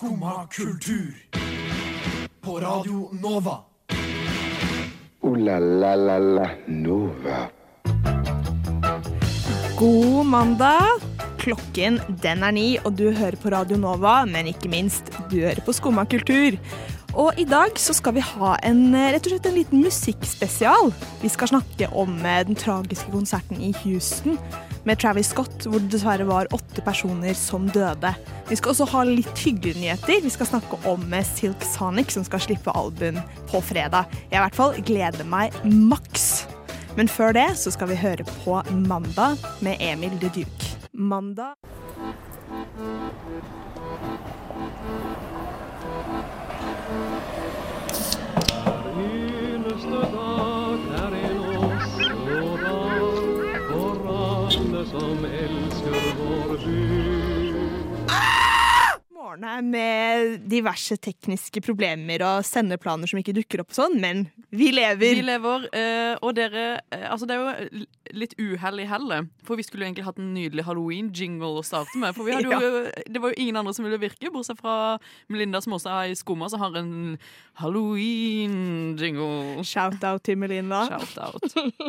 Skumma kultur. På Radio Nova. O-la-la-la-la Nova. God mandag. Klokken den er ni, og du hører på Radio Nova, men ikke minst, du hører på Skumma kultur. Og i dag så skal vi ha en, rett og slett en liten musikkspesial. Vi skal snakke om eh, den tragiske konserten i Houston med Travis Scott, hvor det dessverre var åtte personer som døde. Vi skal også ha litt hyggelige nyheter. Vi skal snakke om eh, Silk Sonic, som skal slippe album på fredag. Jeg i hvert fall gleder meg maks. Men før det så skal vi høre på Mandag med Emil de Duke. Mandag eneste dag elsker vår by. morgen med diverse tekniske problemer og sendeplaner som ikke dukker opp og sånn, men vi lever. Vi lever, eh, og dere eh, Altså, det er jo litt uhell i hellet. For vi skulle jo egentlig hatt en nydelig halloween-jingle å starte med. For vi hadde jo, det var jo ingen andre som ville virke, bortsett fra Melinda, som også er i Skumma, som har en halloween-jingle. Shout-out til Melinda. Shout-out.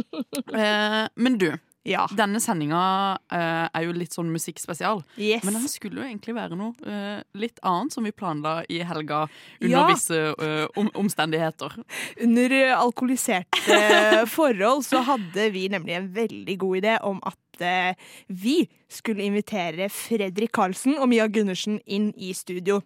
eh, men du, Ja. denne sendinga eh, er jo litt sånn musikkspesial. Yes. Men den skulle jo egentlig være noe eh, litt annet som vi planla i helga under Ja. visse eh, om, omstendigheter. Under alkoholiserte forhold så hadde vi nemlig en veldig god idé om at eh, vi skulle invitere Fredrik Karlsen og Mia Gundersen inn i studio.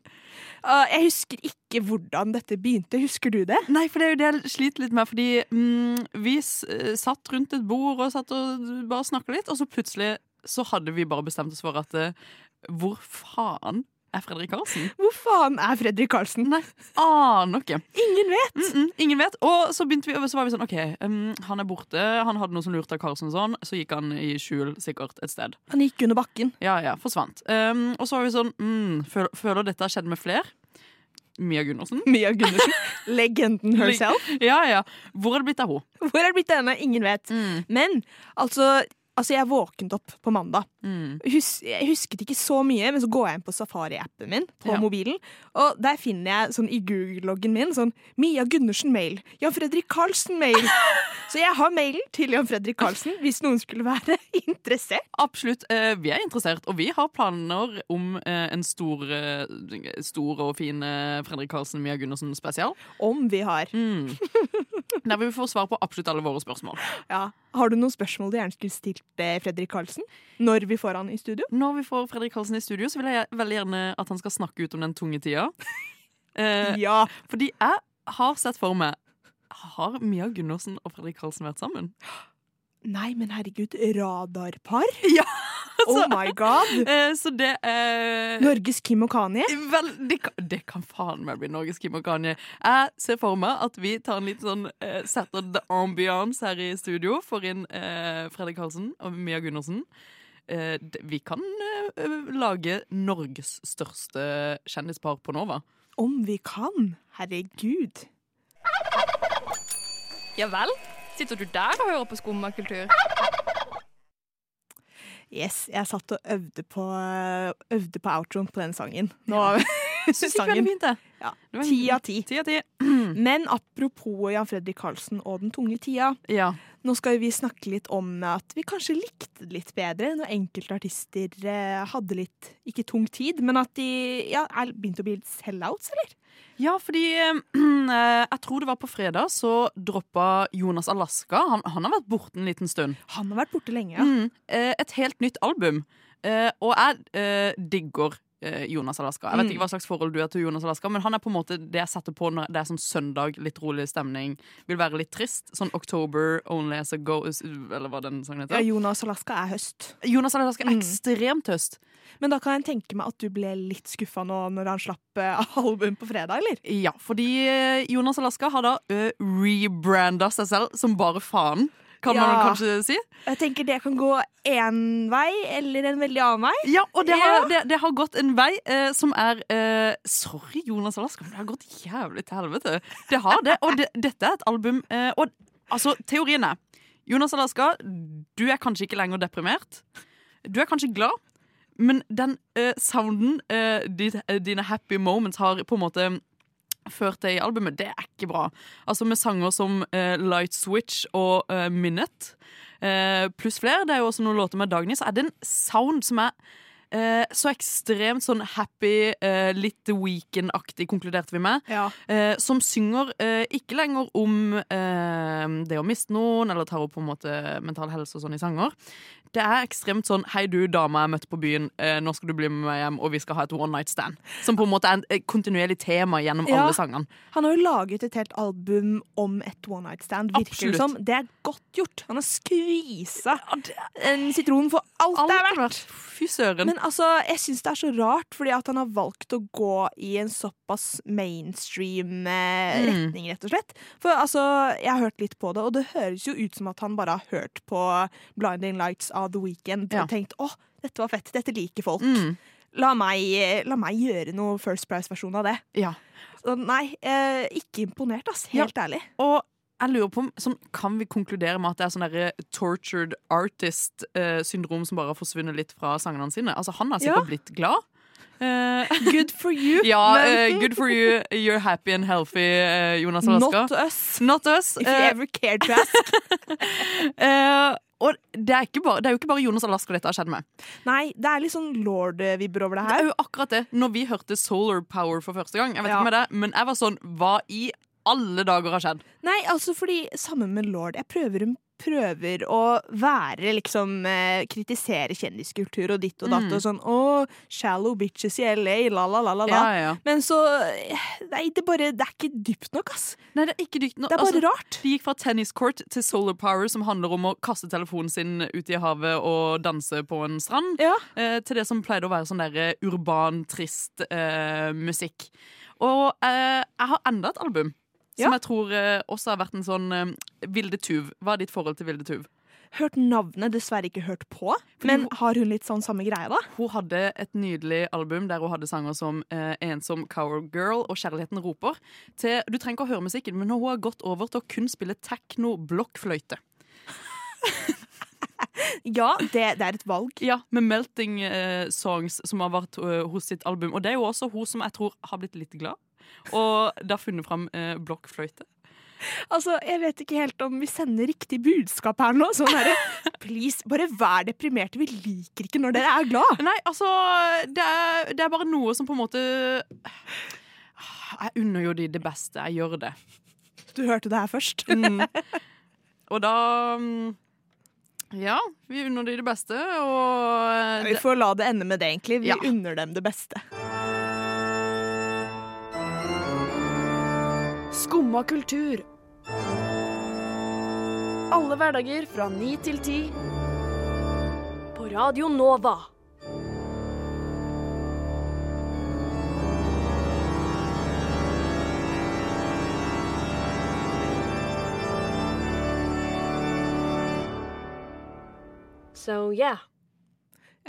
Jeg husker ikke hvordan dette begynte. Husker du det? Nei, for det er jo det jeg sliter litt med, fordi mm, vi eh, satt rundt et bord og satt og bare snakka litt, og så plutselig så hadde vi bare bestemt oss for at eh, hvor faen er Fredrik Karlsen? Hvor faen er Fredrik Karlsen? Nei, aner ikke. Ingen vet. Mm -mm, ingen vet. Og så, begynte vi, så var vi sånn OK, um, han er borte, han hadde noe som lurte av Karlsen sånn, så gikk han i skjul sikkert et sted. Han gikk under bakken. Ja, ja, forsvant. Um, og så var vi sånn mm, føler, føler dette har skjedd med flere? Mia Gundersen? Mia Gundersen. Legenden herself. Ja, ja. Hvor er det blitt av henne? Hvor er det blitt av henne? Ingen vet. Men altså, altså jeg våknet opp på mandag. Mm. Hus jeg husket ikke så mye, men så går jeg inn på Safari-appen min på Ja. mobilen, og der finner jeg sånn i Google-loggen min sånn Mia Gundersen-mail. Jan Fredrik Karlsen-mail. så jeg har mailen til Jan Fredrik Karlsen hvis noen skulle være interessert. Absolutt. Uh, vi er interessert, og vi har planer om uh, en stor, uh, stor og fin Fredrik Karlsen Mia Gundersen spesial. Om vi har. Mm. Der vil vi få svar på absolutt alle våre spørsmål. Ja. Har du noen spørsmål du gjerne skulle stilt Fredrik Karlsen? Når vi får han i studio? Når vi får Fredrik Karlsen i studio, så vil jeg veldig gjerne at han skal snakke ut om den tunge tida. Eh, Ja. fordi jeg har sett for meg Har Mia Gundersen og Fredrik Karlsen vært sammen? Nei, men herregud, radarpar? Ja, Oh my god! Eh, så det eh, Norges Kim og Kanye? Vel, det, kan, det kan faen meg bli Norges Kim og Kanye. Jeg ser for meg at vi tar en litt sånn eh, setter the ambiance her i studio. Får inn eh, Fredrik Karlsen og Mia Gundersen. Eh, vi kan eh, lage Norges største kjendispar på Nova. Om vi kan? Herregud. Ja vel? Sitter du der og hører på skummakultur? Yes, jeg satt og øvde på, øvde på outroen på den sangen. Nå, Syns det gikk veldig fint, det. Ja, Det Ti av ti. Ti. Men apropos Jan Fredrik Karlsen og den tunge tida. Ja. Nå skal vi snakke litt om at vi kanskje likte det litt bedre når enkelte artister eh, hadde litt, ikke tung tid, men at de ja, er begynt å bli litt sellouts, eller? Ja, fordi eh, jeg tror det var på fredag så droppa Jonas Alaska. Han, han har vært borte en liten stund. Han har vært borte lenge, ja. Mm, eh, et helt nytt album. Eh, og jeg eh, digger Jonas Alaska. Jeg vet Mm. ikke hva slags forhold du har til Jonas Alaska, men han er på en måte det jeg setter på når det er sånn søndag, litt rolig stemning. Vil være litt trist. Sånn October, Only As A Goes Eller hva den sangen heter. ja. Jonas Alaska er høst. Jonas Alaska er Mm. ekstremt høst. Men da kan jeg tenke meg at du ble litt skuffa nå når han slapp eh, album på fredag, eller? Ja, fordi eh, Jonas Alaska har da uh, rebranda seg selv som bare faen. Kan man kanskje si? Jeg tenker det kan gå én vei eller en veldig annen vei. Ja, og det har, Ja. det, det har gått en vei eh, som er eh, Sorry, Jonas Alaska, men det har gått jævlig til helvete. Det har det, og det, dette er et album eh, Og altså, teorien er Jonas Alaska, du er kanskje ikke lenger deprimert. Du er kanskje glad, men den eh, sounden eh, eh, dine happy moments har på en måte ført til i albumet, det er ikke bra. Altså Med sanger som uh, Light Switch og uh, Minute, uh, pluss flere, det er jo også noen låter med Dagny, så er det en sound som er eh, så ekstremt sånn happy, eh, litt Weekend-aktig, konkluderte vi med. Ja. Eh, som synger eh, ikke lenger om eh, det å miste noen, eller tar opp på en måte mental helse og sånn i sanger. Det er ekstremt sånn 'Hei, du dama jeg møtte på byen, eh, nå skal du bli med meg hjem, og vi skal ha et one night stand'. Som på en måte er eh, kontinuerlig tema gjennom Ja. alle sangene. Han har jo laget et helt album om et one night stand. Virker det som. Det er godt gjort. Han har skvisa en sitron for alt, Alt det er verdt. Fy søren. Men altså, jeg syns det er så rart, fordi at han har valgt å gå i en såpass mainstream eh, Mm. retning, rett og slett. For altså, jeg har hørt litt på det, og det høres jo ut som at han bare har hørt på Blinding Lights av The Weekend Ja. og tenkt åh, dette var fett, dette liker folk. Mm. La, meg, la meg gjøre noe First Price-versjon av det. Ja. Så nei, eh, ikke imponert, ass. Helt ærlig. Og jeg lurer på om sånn, Kan vi konkludere med at det er sånn der tortured artist-syndrom som bare har forsvunnet litt fra sangene sine? Altså, Han har sikkert Ja. blitt glad. Uh, Good for you. ja, eh, good for you. You're happy and healthy, uh, Jonas Alaska. not us. Not us. If you Eh, ever cared to ask. eh, og det er, ikke bare, det er jo ikke bare Jonas Alaska dette har skjedd med. Nei, det er litt sånn lord-vibber over det her. Det er jo akkurat det. Når vi hørte Solar Power for første gang, jeg vet Ja. ikke med det, men jeg var sånn Hva i alle dager har skjedd? Nei, altså fordi sammen med lord Jeg prøver, prøver å være liksom eh, Kritisere kjendiskultur og ditt og datt Mm. og sånn Å, shallow bitches i LA, la la la la. Ja, ja. Men så Nei, det, bare, det er ikke dypt nok, ass. Nei, det er ikke dypt. nok. Det er bare altså, rart. De gikk fra tennis court til solar power, som handler om å kaste telefonen sin ut i havet og danse på en strand, Ja. eh, til det som pleide å være sånn der eh, urban, trist eh, musikk. Og eh, jeg har enda et album som jeg tror eh, også har vært en sånn eh, Vilde Tuv. Hva er ditt forhold til Vilde Tuv? Hørt navnet, dessverre ikke hørt på. Men har hun litt sånn samme greie, da? Hun hadde et nydelig album der hun hadde sanger som eh, Ensom Cowgirl og Kjærligheten roper. Til, du trenger ikke å høre musikken, men hun har gått over til å kun spille techno-blokkfløyte. Ja, det, det er et valg. Ja, med Melting eh, Songs, som har vært uh, hos sitt album. Og det er jo også hun som jeg tror har blitt litt glad. Og da funnet fram eh, blokkfløyte. Altså, Jeg vet ikke helt om vi sender riktig budskap her nå. Sånn her, please, bare vær deprimerte. Vi liker ikke når dere er glad. Nei, altså det er, det er bare noe som på en måte Jeg unner jo de det beste. Jeg gjør det. Du hørte det her først. Mm. Og da mm, Ja, vi unner de det beste, og Vi får la det ende med det, egentlig. Vi Ja. unner dem det beste. Skumma kultur. Alle hverdager fra ni til ti. På Radio Nova. So yeah.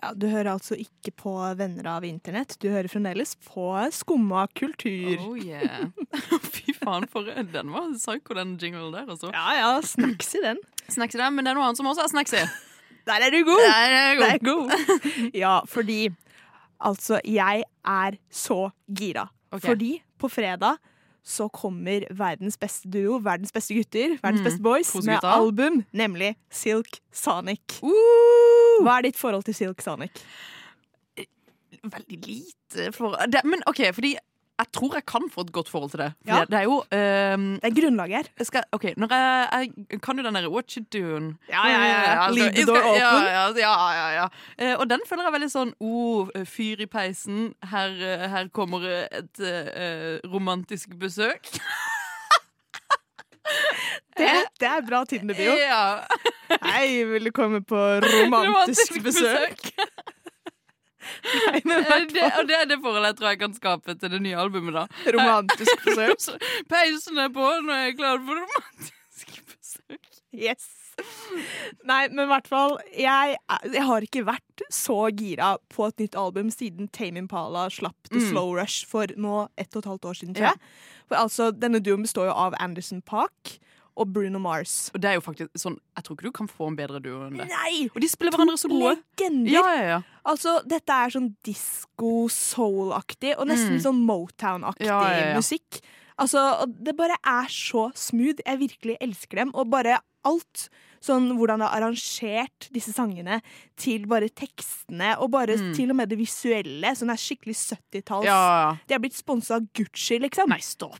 Ja, Du hører altså ikke på Venner av internett. Du hører fremdeles på Skumma kultur. Oh yeah. Faen, for den var psycho, den jinglen der. Altså. Ja ja, snacks i den. Snacksy den, men det er noe annet som også er snacksy. Der er du god! Der er Der god. er god. Ja, fordi Altså, jeg er så gira. Okay. Fordi på fredag så kommer verdens beste duo, verdens beste gutter, verdens Mm, beste boys, med album, nemlig Silk Sonic. Uh! Hva er ditt forhold til Silk Sonic? Veldig lite for det, Men OK, fordi jeg tror jeg kan få et godt forhold til det. Ja. Det er jo um, Det er grunnlaget her. skal, OK, når jeg, jeg kan jo den derre What you doing? Ja, ja, ja, ja. Leave the door open. ja, ja, ja, ja. Eh, og den føler jeg veldig sånn oh, fyr i peisen. Her, eh, her kommer et uh, romantisk besøk. Det, det er bra Tinder-bio. Ja. Hei, vil du komme på romantisk besøk? Nei, Eh, det, og det er det forholdet jeg tror jeg kan skape til det nye albumet. da romantisk besøk. Peisen er på, nå er jeg klar for romantisk besøk. Yes. Nei, men i hvert fall jeg, jeg har ikke vært så gira på et nytt album siden Tame Impala slapp The Mm. Slow Rush for nå ett og et halvt år siden. Tror Ja. For altså, Denne duoen består jo av Anderson Park og Bruno Mars. Og det er jo faktisk sånn Jeg tror ikke du kan få en bedre duo enn det. Nei! Og de spiller hverandre så gode. Legender! Ja, ja, ja. Altså, dette er sånn disco-soul-aktig, og nesten Mm. sånn Motown-aktig Ja, ja, ja. musikk. Altså, det bare er så smooth. Jeg virkelig elsker dem. Og bare alt. Sånn hvordan det er arrangert, disse sangene, til bare tekstene, og bare Mm. til og med det visuelle. Sånn er skikkelig 70-talls. ja, ja. De er blitt sponsa av Gucci, liksom. Nei, stopp.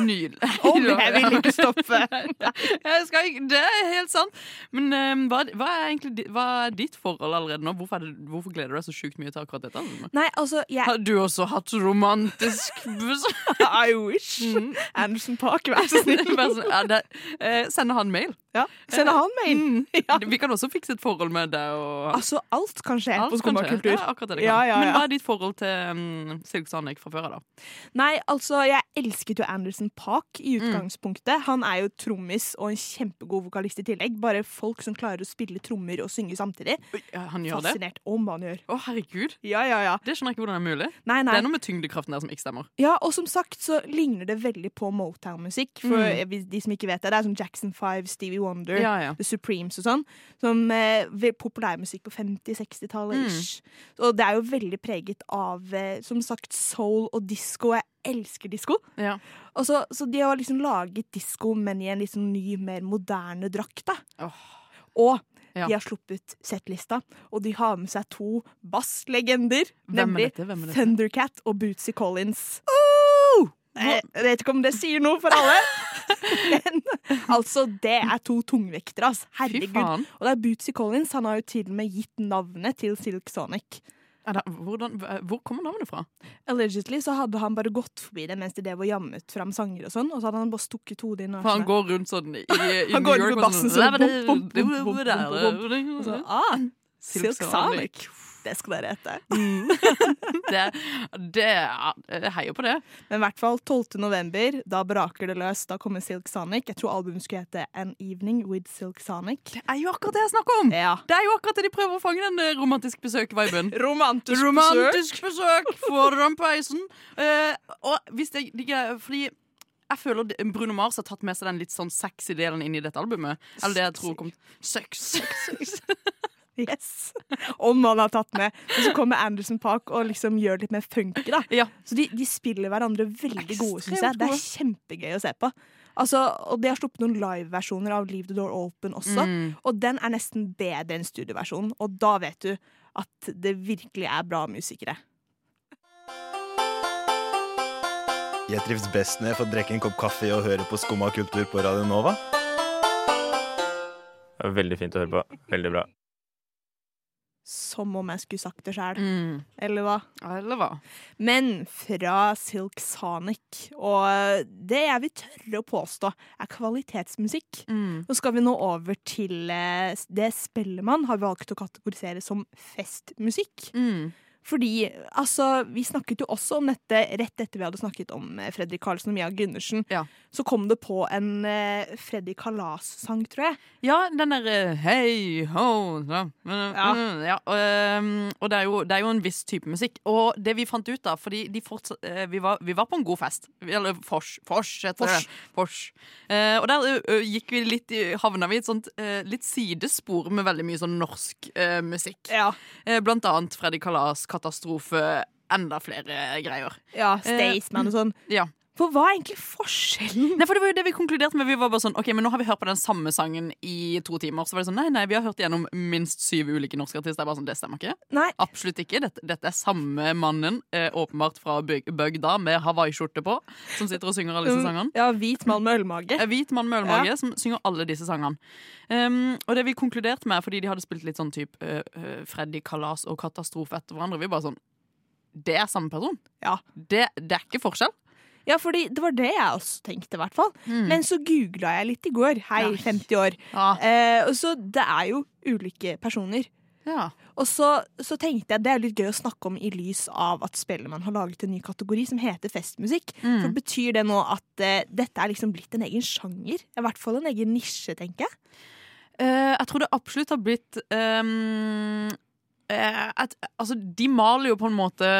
Nydelig. Å, jeg vil ikke stoppe. Skal ikke, det er helt sant. Men um, hva, hva, er egentlig, hva er ditt forhold allerede nå? Hvorfor, det, hvorfor gleder du deg så sjukt mye til akkurat dette? Nei, altså, jeg Har du også hatt romantisk? I wish. Mm. Anderson Park, vær så snill. Ja, det, eh, sender han mail? Ja, Sender han mail? Mm. Ja. Vi kan også fikse et forhold med deg og Altså, alt kan skje Alt på kan Skumma Ja, Men hva er ditt forhold til um, Silk Sonic fra før av, da? Nei, altså, jeg elsket jo Anderson Park i Mm. utgangspunktet. Han er jo trommis og en kjempegod vokalist i tillegg. Bare folk som klarer å spille trommer og synge samtidig. Han gjør det? Om hva han gjør. Å, herregud. Ja, ja, ja. Det skjønner jeg ikke hvordan det er mulig. Nei, Det er noe med tyngdekraften der som ikke stemmer. Ja, og som sagt så ligner det veldig på Motown-musikk. For Mm. de som ikke vet det, det er som Jackson 5, Stevie Wonder, Ja, ja. The Supremes og sånn. Som eh, populærmusikk på 50-60-tallet. Mm. ish. Og det er jo veldig preget av, eh, som sagt, soul og disko. Jeg elsker disko. Ja. Så, så de har liksom laget disko, men i en sånn ny, mer moderne drakt. Åh. Og Ja. de har sluppet settlista, og de har med seg to basslegender. Er Nemlig er? Thundercat og Bootsy Collins. Jeg vet ikke om det sier noe for alle, men altså, det er to tungvektere, altså. Herregud. Og det er Bootsy Collins. Han har jo til og med gitt navnet til Silk Sonic. Det, hvordan, hvor kommer navnet fra? Allegedly så hadde han bare gått forbi det mens de drev og jammet fram sanger og sånn, og så hadde han bare stukket hodet inn. han sånn- går rundt sånn i, i Han New går York med bassen sånn, bom, bom, bom, bom, bom, og så, ah, Silk Sonic. Det skal dere hete. Det, det, jeg heier på det. Men i hvert fall 12. november, da braker det løs. Da kommer Silk Sonic. Jeg tror albumet skulle hete An Evening with Silk Sonic. Det er jo akkurat det jeg snakker om! Ja. Det er jo akkurat det de prøver å fange den eh, romantisk besøk-viben. Romantisk, Romantisk besøk For peisen. Uh, og hvis det, de, Fordi jeg føler Bruno Mars har tatt med seg den litt sånn sexy delen inn i dette albumet. Eller det jeg tror kom Sex. Yes. Om han har tatt med. Og så kommer Anderson Park og liksom gjør litt mer funky. da. Ja. Så de, de spiller hverandre veldig gode, syns jeg. Det er kjempegøy å se på. Altså, og De har sluppet noen liveversjoner av Leave the Door Open også. Mm. Og den er nesten bedre enn studioversjonen. Og da vet du at det virkelig er bra musikere. Jeg trives best når jeg får drikke en kopp kaffe og høre på Skumma kultur på Radio Nova. Veldig fint å høre på. Veldig bra. Som om jeg skulle sagt det sjøl. Mm. Eller hva? Eller hva? Men fra Silk Sonic, og det jeg vil tørre å påstå er kvalitetsmusikk. Mm. Nå skal vi nå over til eh, det Spellemann har valgt å kategorisere som festmusikk. Mm. Fordi altså, vi snakket jo også om dette rett etter vi hadde snakket om eh, Fredrik Karlsen og Mia Gundersen. Ja. Så kom det på en uh, Freddy Kalas-sang, tror jeg. Ja, den derre hei ho ja. Ja. ja og, ehm, og det er, jo, det er jo en viss type musikk. Og det vi fant ut, da Fordi de fortsatt, eh, vi, var, vi var på en god fest. Eller Fors. Fors, heter Fors. det. Fors. Eh, og der ø, gikk vi litt havna vi i et sånt uh, litt sidespor med veldig mye sånn norsk uh, musikk. Ja. Eh, blant annet Freddy Kalas, Katastrofe, enda flere greier. ja Staysman og sånn. Ja. For hva er egentlig forskjellen? Nei, for Det var jo det vi konkluderte med. Vi var bare sånn, ok, men Nå har vi hørt på den samme sangen i to timer. Så var det sånn, nei, nei, vi har hørt gjennom minst syv ulike norske artister. er bare sånn, Det stemmer ikke. Nei. Absolutt ikke. Dette, dette er samme mannen, eh, åpenbart fra bygda, med hawaiiskjorte på, som sitter og synger alle disse sangene. Ja, hvit mann med ølmage. Ja, hvit mann med ølmage som synger alle disse sangene. Um, og det vi konkluderte med, fordi de hadde spilt litt sånn type uh, Freddy Kalas og Katastrofe etter hverandre, vi bare sånn Det er samme person. Ja. Det, det er ikke forskjell. Ja, fordi det var det jeg også tenkte, i hvert fall. Mm. Men så googla jeg litt i går. Hei, Nei. 50 år. Ja. Eh, og så det er jo ulike personer. ja. Og så, så tenkte jeg det er litt gøy å snakke om i lys av at Spellemann har laget en ny kategori som heter festmusikk. Mm. For Betyr det nå at eh, dette er liksom blitt en egen sjanger? I hvert fall en egen nisje, tenker jeg. Uh, jeg tror det absolutt har blitt um, uh, at, Altså, de maler jo på en måte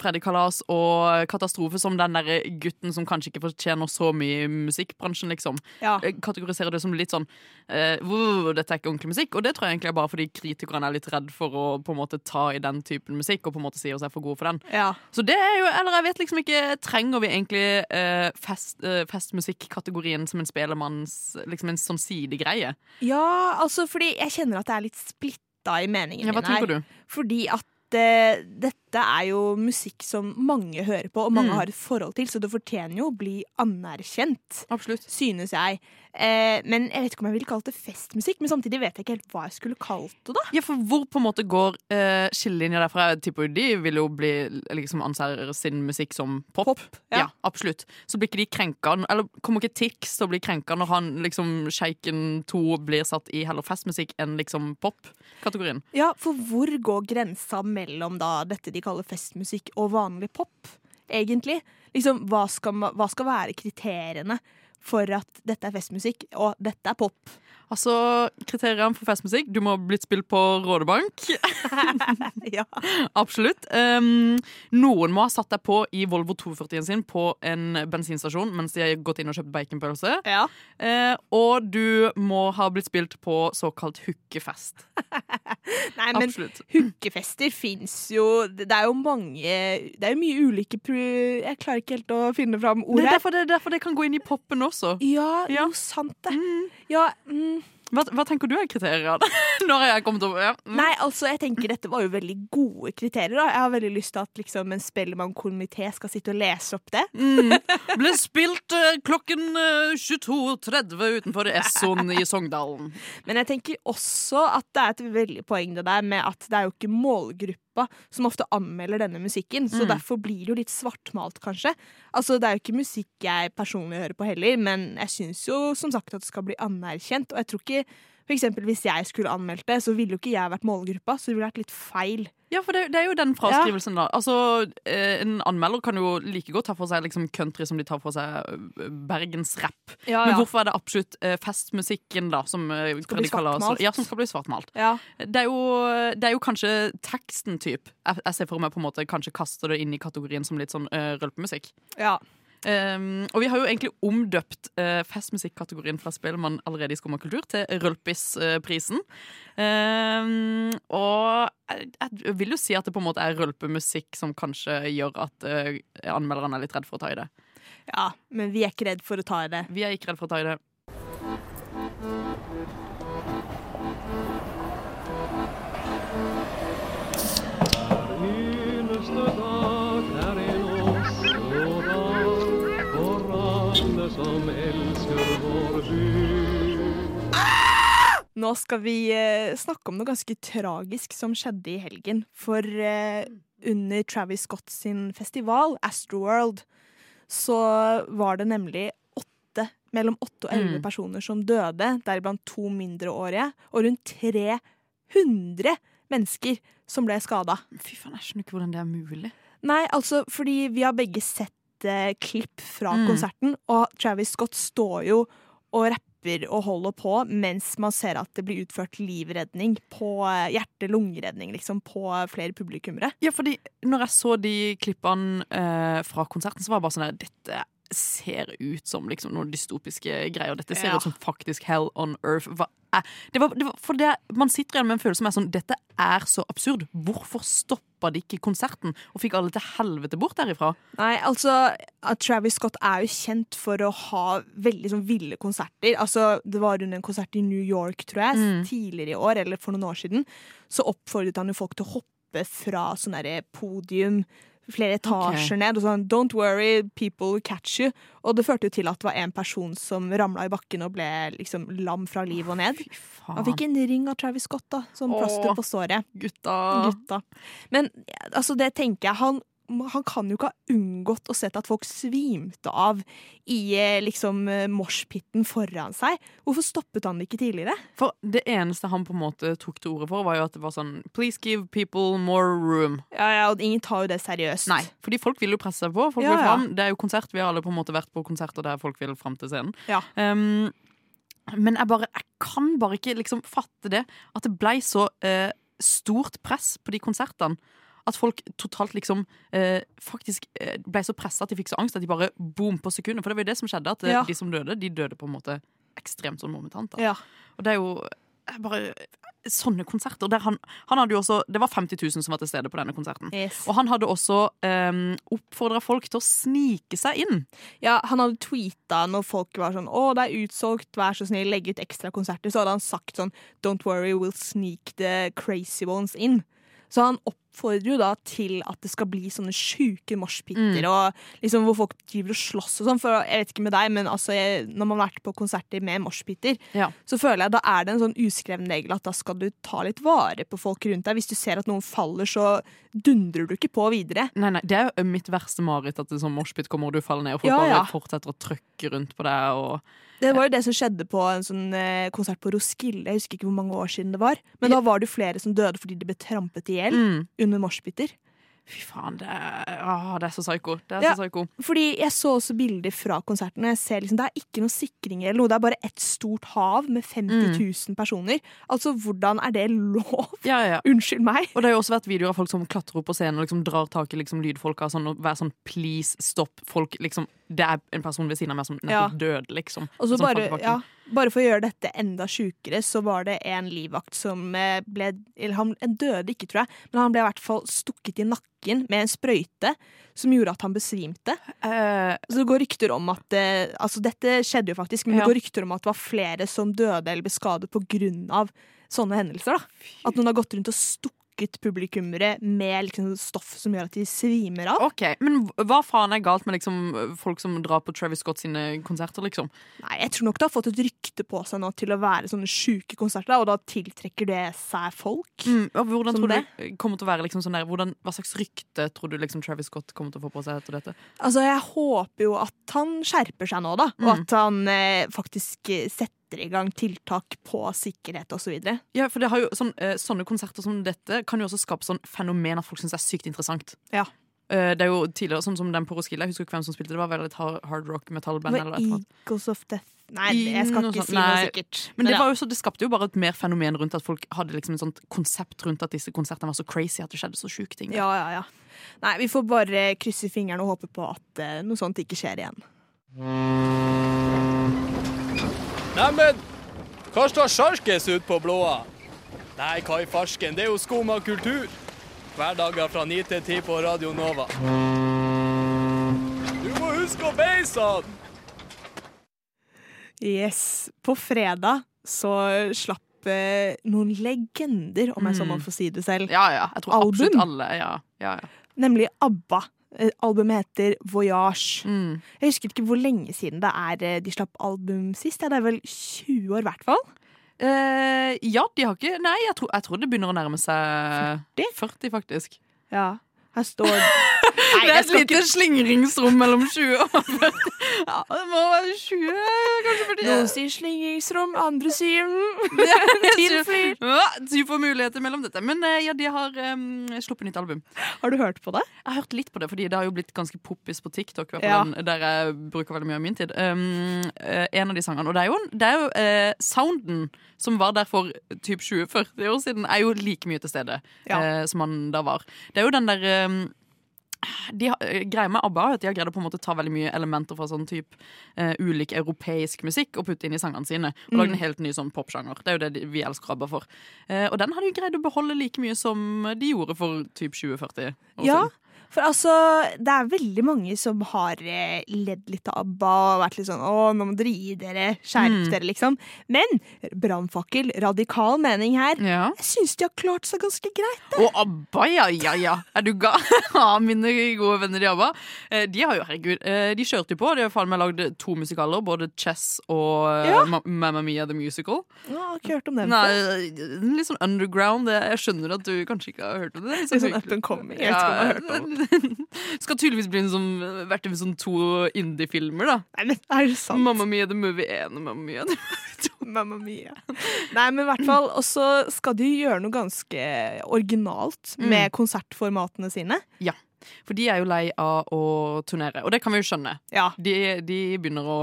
Freddy Kalas og Katastrofe som den der gutten som kanskje ikke fortjener så mye i musikkbransjen, liksom. Ja. Kategoriserer det som litt sånn uh, Dette er ikke ordentlig musikk. Og det tror jeg egentlig er bare fordi kritikerne er litt redd for å på en måte ta i den typen musikk, og på en måte sier seg for gode for den. Ja. Så det er jo, eller jeg vet liksom ikke Trenger vi egentlig uh, fest, eh, festmusikkategorien som en spelemanns Liksom en sånn sidegreie? ja, altså fordi jeg kjenner at det er litt splitta i meningen Ja, hva min her. du? Fordi at eh, dette er jo musikk som mange hører på, og mange Mm. har et forhold til, så det fortjener jo å bli anerkjent. Absolutt. Synes jeg. Eh, men jeg vet ikke om jeg ville kalt det festmusikk, men samtidig vet jeg ikke helt hva jeg skulle kalt det, da. Ja, for hvor på en måte går eh, skillelinja derfra? Jeg tipper de vil jo bli liksom anser sin musikk som pop. ja. ja. absolutt. Så blir ikke de krenka Eller kommer ikke Tix til å bli krenka når han liksom Shaken 2 blir satt i heller festmusikk enn liksom pop-kategorien? Ja, for hvor går grensa mellom da dette de kaller festmusikk og vanlig pop, egentlig? Liksom, hva skal, hva skal være kriteriene for at dette er festmusikk, og dette er pop? Altså, Kriteriene for festmusikk Du må ha blitt spilt på Rådebank. ja. Absolutt. Um, noen må ha satt deg på i Volvo 240-en sin på en bensinstasjon mens de har gått inn og kjøpt baconpølse. Ja. Uh, og du må ha blitt spilt på såkalt hookefest. Nei, men Absolutt. hookefester fins jo Det er jo mange Det er jo mye ulike. Jeg klarer ikke helt å finne fram Det ord er derfor det, derfor det kan gå inn i poppen også. Ja, Ja. jo, sant det. Ja, mm. Hva, hva tenker du er kriteriene? Når jeg kommet over? Ja. Mm. Nei, altså, jeg tenker dette var jo veldig gode kriterier. da Jeg har veldig lyst til at liksom, en Spellemannkomité skal sitte og lese opp det. Mm. Ble spilt uh, klokken uh, 22.30 utenfor Esson i Sogndalen. Men jeg tenker også at det er et veldig poeng det der med at det er jo ikke målgruppa som ofte anmelder denne musikken, så Mm. derfor blir det jo litt svartmalt, kanskje. Altså, det er jo ikke musikk jeg personlig hører på heller, men jeg syns jo som sagt at det skal bli anerkjent, og jeg tror ikke for eksempel hvis jeg skulle anmeldt det, så ville jo ikke jeg vært målgruppa, så det ville vært litt feil. Ja, for det, det er jo den fraskrivelsen, da. Altså, eh, En anmelder kan jo like godt ta for seg liksom, country som de tar for seg eh, bergensrapp. Ja, Men hvorfor er det absolutt eh, festmusikken da som Skal bli svartmalt. Ja, som skal bli svartmalt. Ja. Det er, jo, det er jo kanskje teksten, typ. Jeg, jeg ser for meg på en måte kanskje kaster det inn i kategorien som litt sånn uh, rølpemusikk. Ja. Um, og vi har jo egentlig omdøpt uh, festmusikkategorien fra Spellemann allerede i Skumma kultur til Rølpisprisen. Um, og jeg, jeg vil jo si at det på en måte er rølpemusikk som kanskje gjør at uh, anmelderne er litt redd for å ta i det. ja, men vi er ikke redd for å ta i det. Vi er ikke redd for å ta i det. Nå skal vi eh, snakke om noe ganske tragisk som skjedde i helgen. For eh, under Travis Scott sin festival, Astroworld, så var det nemlig åtte, mellom åtte og elleve Mm. personer som døde, deriblant to mindreårige, og rundt 300 mennesker som ble skada. Fy faen, jeg skjønner ikke hvordan det er mulig. Nei, altså fordi vi har begge sett eh, klipp fra Mm. konserten, og Travis Scott står jo og rapper og holder på mens man ser at det blir utført livredning på eh, hjerte-lungeredning, liksom, på flere publikummere. Ja, fordi når jeg så de klippene eh, fra konserten, så var det bare sånn der Dette ser ut som liksom noen dystopiske greier. Dette ser Ja. ut som faktisk hell on earth. Det var, det var, for det, man sitter igjen med en følelse som er sånn Dette er så absurd. Hvorfor stoppa de ikke konserten og fikk alle til helvete bort derifra? Nei, altså Travis Scott er jo kjent for å ha veldig sånn ville konserter. Altså, Det var under en konsert i New York, tror jeg, Mm. tidligere i år, eller for noen år siden. Så oppfordret han jo folk til å hoppe fra sånn derre podium flere etasjer okay. ned. Og sånn, Don't worry, people will catch you. Og det førte jo til at det var en person som ramla i bakken og ble liksom lam fra liv og ned. Han fikk en ring av Travis Scott da, som plaster på såret. Gutta. Gutta. Men altså, det tenker jeg han, han kan jo ikke ha unngått å sett at folk svimte av i eh, liksom eh, moshpiten foran seg. Hvorfor stoppet han det ikke tidligere? For det eneste han på en måte tok til orde for, var jo at det var sånn Please give people more room. Ja, ja, og Ingen tar jo det seriøst. Nei, fordi folk vil jo presse seg på. Folk Ja, vil ja. fram. Det er jo konsert. Vi har alle på en måte vært på konserter der folk vil fram til scenen. Ja. Um, men jeg bare Jeg kan bare ikke liksom fatte det. At det blei så uh, stort press på de konsertene. At folk totalt liksom eh, faktisk eh, ble så pressa at de fikk så angst at de bare boom på sekundet. For det var jo det som skjedde, at eh, Ja. de som døde, de døde på en måte ekstremt sånn momentant. Ja. Og det er jo eh, bare sånne konserter. Han, han hadde jo også, det var 50 000 som var til stede på denne konserten. Yes. Og han hadde også um, oppfordra folk til å snike seg inn. Ja, han hadde tweeta når folk var sånn 'Å, det er utsolgt, vær så snill, legg ut ekstra konserter'. Så hadde han sagt sånn 'Don't worry, we'll sneak the crazy ones in'. Så han oppfordrer jo da til at det skal bli sånne sjuke moshpiter, Mm. og liksom hvor folk driver og slåss og sånn. For jeg vet ikke med deg, men altså, jeg, når man har vært på konserter med moshpiter, Ja. så føler jeg da er det en sånn uskreven regel at da skal du ta litt vare på folk rundt deg. Hvis du ser at noen faller, så dundrer du ikke på videre. Nei, nei, Det er jo mitt verste mareritt at det sånn moshpit kommer og du faller ned, og folk Ja, bare fortsetter å trykke rundt på deg. Og Det var jo det som skjedde på en sånn eh, konsert på Roskilde. Jeg husker ikke hvor mange år siden det var. Men da var det jo flere som døde fordi de ble trampet i hjel mm, under moshpiter. Fy faen, det er, å, det er så psyko. Det er Ja. så psyko. Fordi jeg så også bilder fra konserten, og jeg ser liksom, det er ikke noen sikringer eller noe. Det er bare et stort hav med 50 000 personer. Altså, hvordan er det lov? Ja, ja. Unnskyld meg. Og det har jo også vært videoer av folk som klatrer opp på scenen og liksom drar tak i liksom lydfolka sånn, og være sånn please, stopp. Folk liksom Det er en person ved siden av meg som Ja. døde, liksom. Og så bare, ja, bare for å gjøre dette enda sjukere, så var det en livvakt som eh, ble Eller han en døde ikke, tror jeg, men han ble i hvert fall stukket i nakken med en sprøyte som gjorde at han besvimte. Uh, Så det går rykter om at eh, Altså, dette skjedde jo faktisk, men Ja. det går rykter om at det var flere som døde eller ble skadet på grunn av sånne hendelser. da. At noen har gått rundt og stukket publikummere med liksom stoff som gjør at de svimer av. OK, men hva faen er galt med liksom folk som drar på Travis Scott sine konserter, liksom? Nei, Jeg tror nok det har fått et rykte på seg nå til å være sånne sjuke konserter, og da tiltrekker det seg folk. Mm, og hvordan tror det? du det kommer til å være liksom sånn der, hvordan, Hva slags rykte tror du liksom Travis Scott kommer til å få på seg etter dette? Altså, Jeg håper jo at han skjerper seg nå, da, og Mm. at han eh, faktisk eh, setter i gang tiltak på sikkerhet osv. Ja, for det har jo sånn, eh, Sånne konserter som dette kan jo også skape sånn fenomen at folk syns er sykt interessant. Ja. Eh, det er jo tidligere sånn som den på Roskilde. Jeg husker ikke hvem som spilte det. var vel et hard, rock annet. Eagles of Death Nei, jeg skal ikke si noe sikkert. Men det, var jo så, det skapte jo bare et mer fenomen rundt at folk hadde liksom et sånt konsept rundt at disse konsertene var så crazy at det skjedde så sjuke ting. Ja, ja, ja. Nei, vi får bare krysse fingrene og håpe på at eh, noe sånt ikke skjer igjen. Neimen, hva står sjarkes ut på blåa? Nei, hva i farsken, det er jo skumma kultur. Hverdager fra 9 til 10 på Radio Nova. Du må huske å beise han! Yes. På fredag så slapp eh, noen legender, om jeg så må Mm. få si det selv. Ja, ja. Jeg tror Album. absolutt alle ja, ja, ja. Nemlig ABBA. Eh, Albumet heter Voyage. Mm. Jeg husker ikke hvor lenge siden det er eh, de slapp album sist. Det er vel 20 år, i hvert fall. Eh, ja, de har ikke Nei, jeg tror, jeg tror det begynner å nærme seg 40? 40 faktisk. Ja. Her står det er et lite lite slingringsrom mellom 20 og 40. Ja, det må være 20, kanskje 40. Noen sier slingringsrom, andre sier Tiden flyr. Ja, du får muligheter mellom dette. Men eh, ja, de har um, sluppet nytt album. Har du hørt på det? Jeg har hørt litt på det, fordi det har jo blitt ganske poppis på TikTok. Ja. den, der jeg bruker veldig mye av min tid. Um, en av de sangene. Og det er jo, det er jo uh, sounden som var der for typ 20-40 år siden, er jo like mye til stede Ja. uh, som han da var. Det er jo den der um, de eh, greia med ABBA er at de har greid å på en måte ta veldig mye elementer fra sånn typ uh, ulik europeisk musikk og putte inn i sangene sine. Og lage en helt ny sånn popsjanger. Det er jo det de, vi elsker ABBA for. Uh, og den har de greid å beholde like mye som de gjorde for typ 20-40 år Ja, siden. For altså, det er veldig mange som har eh, ledd litt av ABBA og vært litt sånn Å, nå må dere gi dere, skjerp Mm. dere, liksom. Men brannfakkel, radikal mening her. Ja. Jeg syns de har klart seg ganske greit. Og ABBA, ja, ja, ja. Er du ga? Ja, Mine gode venner i ABBA. Eh, De har jo, herregud, eh, de kjørte jo på. De har faen meg lagd to musikaler, både Chess og Ja. Mamma Mia the Musical. Ja, jeg har ikke hørt om den Nei, litt sånn underground. Jeg skjønner at du kanskje ikke har hørt om det. Litt sånn up and coming. Jeg vet ikke om jeg har hørt om det. Skal tydeligvis bli en sånn, vært med sånn to indie-filmer, da. Nei, men er det sant? Mamma Mia the Movie 1 og Mamma Mia the Mamma mia. Nei, men i hvert fall. Og så skal de gjøre noe ganske originalt Mm. med konsertformatene sine. Ja. For de er jo lei av å turnere, og det kan vi jo skjønne. Ja. De, de begynner å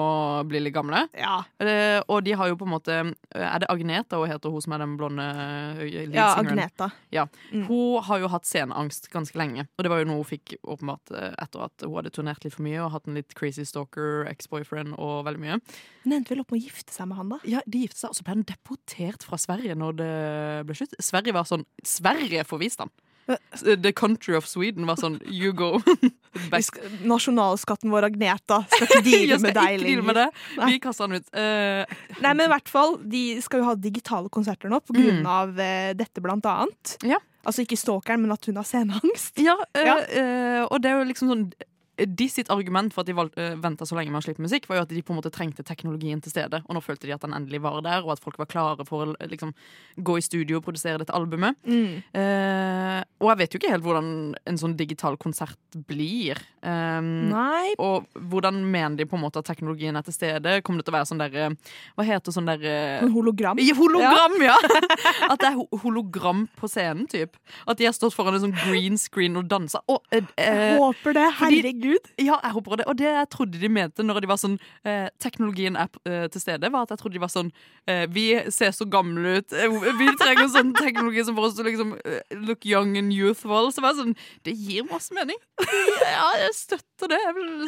bli litt gamle. Ja. Eh, og de har jo på en måte Er det Agneta hun heter, hun som er den blonde eh, leadsingeren? ja, Agneta. Ja. Mm. Hun har jo hatt sceneangst ganske lenge, og det var jo noe hun fikk åpenbart eh, etter at hun hadde turnert litt for mye og hatt en litt crazy stalker, ex-boyfriend og veldig mye. Hun endte vel opp med å gifte seg med han, da. Ja, De gifte seg, og så ble han deportert fra Sverige når det ble slutt. Sverige var sånn Sverige forviste han! The country of Sweden var sånn You go. Back. nasjonalskatten vår, Agneta, skal ikke deale med deg med lenger. det. Vi kaster den ut. Uh, Nei, men i hvert fall, De skal jo ha digitale konserter nå på grunn av eh, dette, blant annet. Mm. Ja. Altså ikke stalkeren, men at hun har sceneangst. Ja, eh, Ja. eh, og det er jo liksom sånn de sitt argument for at de eh, venta så lenge med å slippe musikk, var jo at de på en måte trengte teknologien til stede. Og nå følte de at den endelig var der, og at folk var klare for å liksom, gå i studio og produsere dette albumet. Mm. Eh, og jeg vet jo ikke helt hvordan en sånn digital konsert blir. Um, og hvordan mener de på en måte at teknologien er til stede? Kommer det til å være sånn derre Hva heter sånn derre hologram. ja, hologram, ja! At det er hologram på scenen, typ. At de har stått foran en sånn green screen og dansa. Og, eh, Jeg eh, håper det. fordi- Herregud. ja, jeg håper det. Og det jeg trodde de mente når de var sånn eh, Teknologien er eh, til stede, var at jeg trodde de var sånn eh, Vi ser så gamle ut. Eh, vi trenger sånn teknologi som får oss til liksom eh, look young and youthful. Så var jeg sånn Det gir masse mening. ja, jeg støtter det.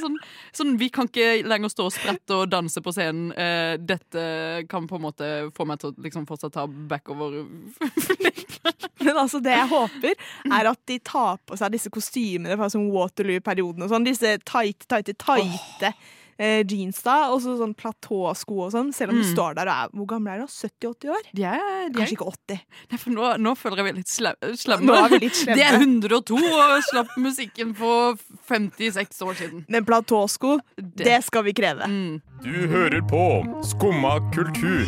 Sånn, sånn, vi kan ikke lenger stå og sprette og danse på scenen. Eh, dette kan på en måte få meg til å liksom fortsatt ta backover. Men altså, det jeg håper, er at de tar på seg disse kostymene fra sånn Waterloo-perioden og sånn. Disse tight, tighte, tighte eh, jeans da, og så sånn platåsko og sånn. Selv om du Mm. står der og er Hvor gamle er de? 70-80 år? De er, de er, Kanskje ikke 80. Nei, for nå, nå føler jeg vi er litt slem, slemme. Nå er vi litt slemme. Det er 102 og slapp musikken for 56 år siden. Men platåsko, det skal vi kreve. Mm. Du hører på Skumma kultur.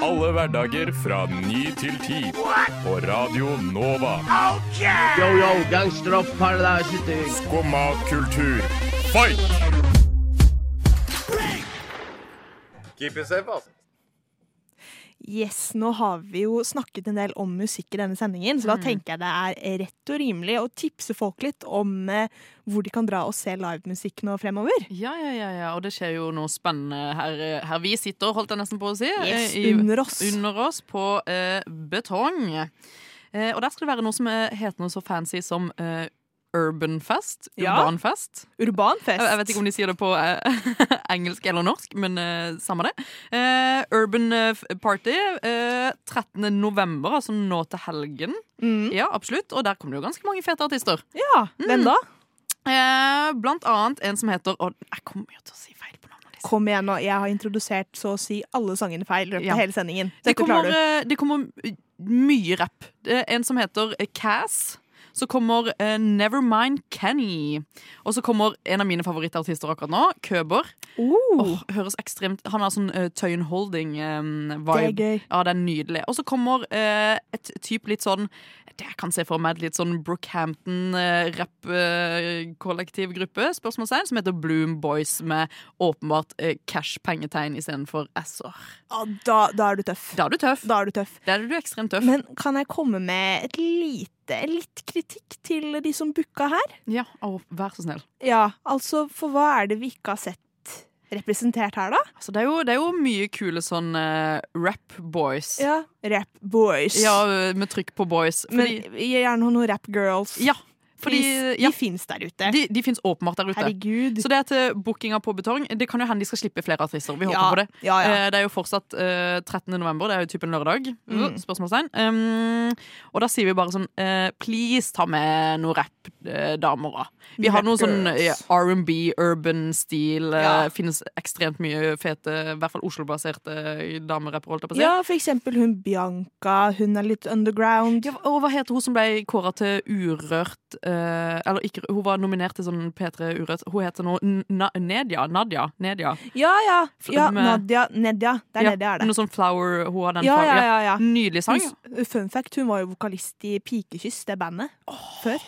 Alle hverdager fra ny til ti. På Radio Nova. Yo, yo, gangsteropp, Skumma kultur. Fight! Keep it safe, altså. Yes, nå har vi jo snakket en del om musikk i denne sendingen, så da Mm. tenker jeg det er rett og rimelig å tipse folk litt om eh, hvor de kan dra og se livemusikk nå fremover. Ja, ja, ja, ja, og det skjer jo noe spennende her, her vi sitter, holdt jeg nesten på å si. Yes, eh, i- under oss. Under oss på eh, betong. Eh, og der skal det være noe som er- heter noe så fancy som eh, Urban Fest. Ja. Urban Fest. Jeg, jeg vet ikke om de sier det på eh, engelsk eller norsk, men eh, samme det. Eh, Urban eh, Party eh, 13. november, altså nå til helgen. Mm. Ja, absolutt. Og der kommer det jo ganske mange fete artister. Ja, hvem da? Eh, blant annet en som heter Og jeg kommer jo til å si feil på navnet Liksom. Kom igjen nå, jeg har introdusert så å si alle sangene feil Ja. hele sendingen. Det kommer, du. eh, det kommer eh, mye rapp. En som heter eh, Cass. Så kommer uh, Nevermind Kenny. Og så kommer en av mine favorittartister akkurat nå, Køber. Uh, Oh, høres ekstremt Han har sånn uh, Tøyen Holding-vibe. det er gøy. ja, det er nydelig. Og så kommer uh, et type litt sånn Det jeg kan se for meg litt sånn Brookhampton-rapp-kollektiv gruppe, spørsmålstegn, som heter Bloom Boys, med åpenbart uh, cash-pengetegn istedenfor s-er. Ja, da, da er du tøff. Da er du tøff. Da er du tøff. Da er du ekstremt tøff. Men kan jeg komme med et lite, litt kritikk til de som booka her? Ja, og vær så snill. Ja, altså, for hva er det vi ikke har sett representert her, da? Altså, det, er jo, det er jo mye kule sånn uh, rap-boys. Ja, Rap boys. Ja, med trykk på boys. Fordi, Men gjerne noen rap girls. ja, fordi de, ja, de fins der ute. de, de fins åpenbart der ute. Herregud. Så det er til bookinga på betong. Det kan jo hende de skal slippe flere artister. Vi håper Ja, på det. ja, ja. Eh, Det er jo fortsatt uh, 13. november. Det er jo typen lørdag. Mm. Spørsmålstegn. Um, og da sier vi bare sånn uh, Please ta med noen rap-damer. Vi har noe sånn eh, R&B, urban stil. eh, Ja. Finnes ekstremt mye fete, i hvert fall Oslo-baserte damerappere, holdt jeg på å si. Ja, for eksempel hun Bianca. Hun er litt underground. Ja, og hva heter hun som ble kåra til Urørt eh, Eller ikke, hun var nominert til sånn P3 Urørt. Hun heter nå Na Nedia. Nadia. Nedia. Ja, ja. ja Nadia. Nedia. Det er Ja, Nedia, er det. Noe sånn Flower Hun har den Ja, ja, ja, ja. Nydelig sang. Hun, fun fact, hun var jo vokalist i Pikekyss, det bandet. Før.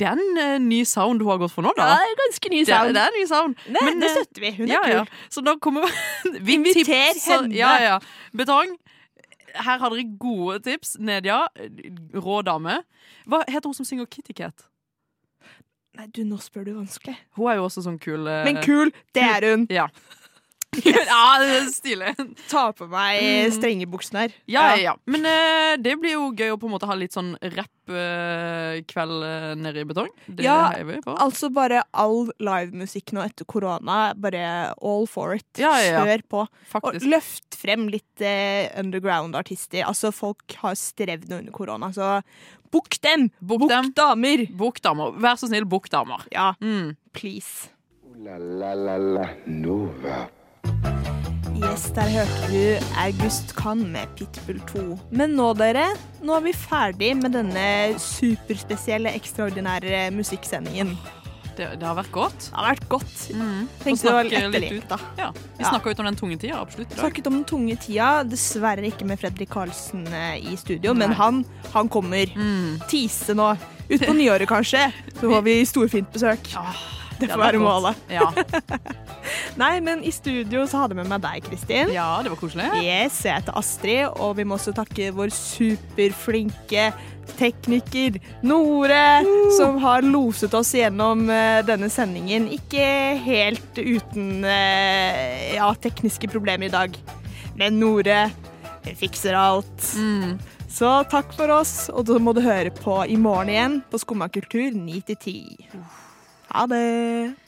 Det er en uh, ny sound hun har gått for nå, da. Ja, det er ganske ny sound. det er en ny sound. Det, Men, det eh, støtter vi. Hun er kul. Så da kommer vi Inviter henne. Ja, ja. Betong. Her har dere gode tips. Nedia, rå dame. Hva heter hun som synger Kitty Cat? Nei, du, nå spør du vanskelig. Hun er jo også sånn kul eh, Men kul, det er hun. Ja. ja, stilig. Ta på meg strenge buksene her. Ja, ja, ja. Men uh, det blir jo gøy å på en måte ha litt sånn rappkveld uh, nede i betong. Det Ja, heier vi på. altså bare all livemusikk nå etter korona. Bare all for it. Ja, ja, ja. Kjør på. Faktisk. Og løft frem litt uh, underground-artister. Altså, folk har strevd under korona, så book dem! Bukk dem. damer! Bukk damer. Vær så snill, bukk damer. Ja, Mm. please. La la la la Nova. Yes, der hørte du August Kan med Pitbull 2. Men nå, dere, nå er vi ferdig med denne superspesielle, ekstraordinære musikksendingen. Det, det har vært godt. Det har vært godt. Mm. Tenkte det var da. Ja, vi Ja. snakka ut om den tunge tida, absolutt. Snakket om den tunge tida. Dessverre ikke med Fredrik Karlsen eh, i studio, men han, han kommer. Mm. Tise nå. Utpå nyåret, kanskje. Så får vi storfint besøk. Ah, det får være målet. Ja. Nei, men i studio så hadde jeg med meg deg, Kristin. ja, det var koselig. Yes, jeg heter Astrid, og vi må også takke vår superflinke tekniker Nore, som har loset oss gjennom uh, denne sendingen. Ikke helt uten uh, ja, tekniske problemer i dag. Men Nore fikser alt. Mm. Så takk for oss, og da må du høre på i morgen igjen på Skumma kultur 9 til 10. Ha det.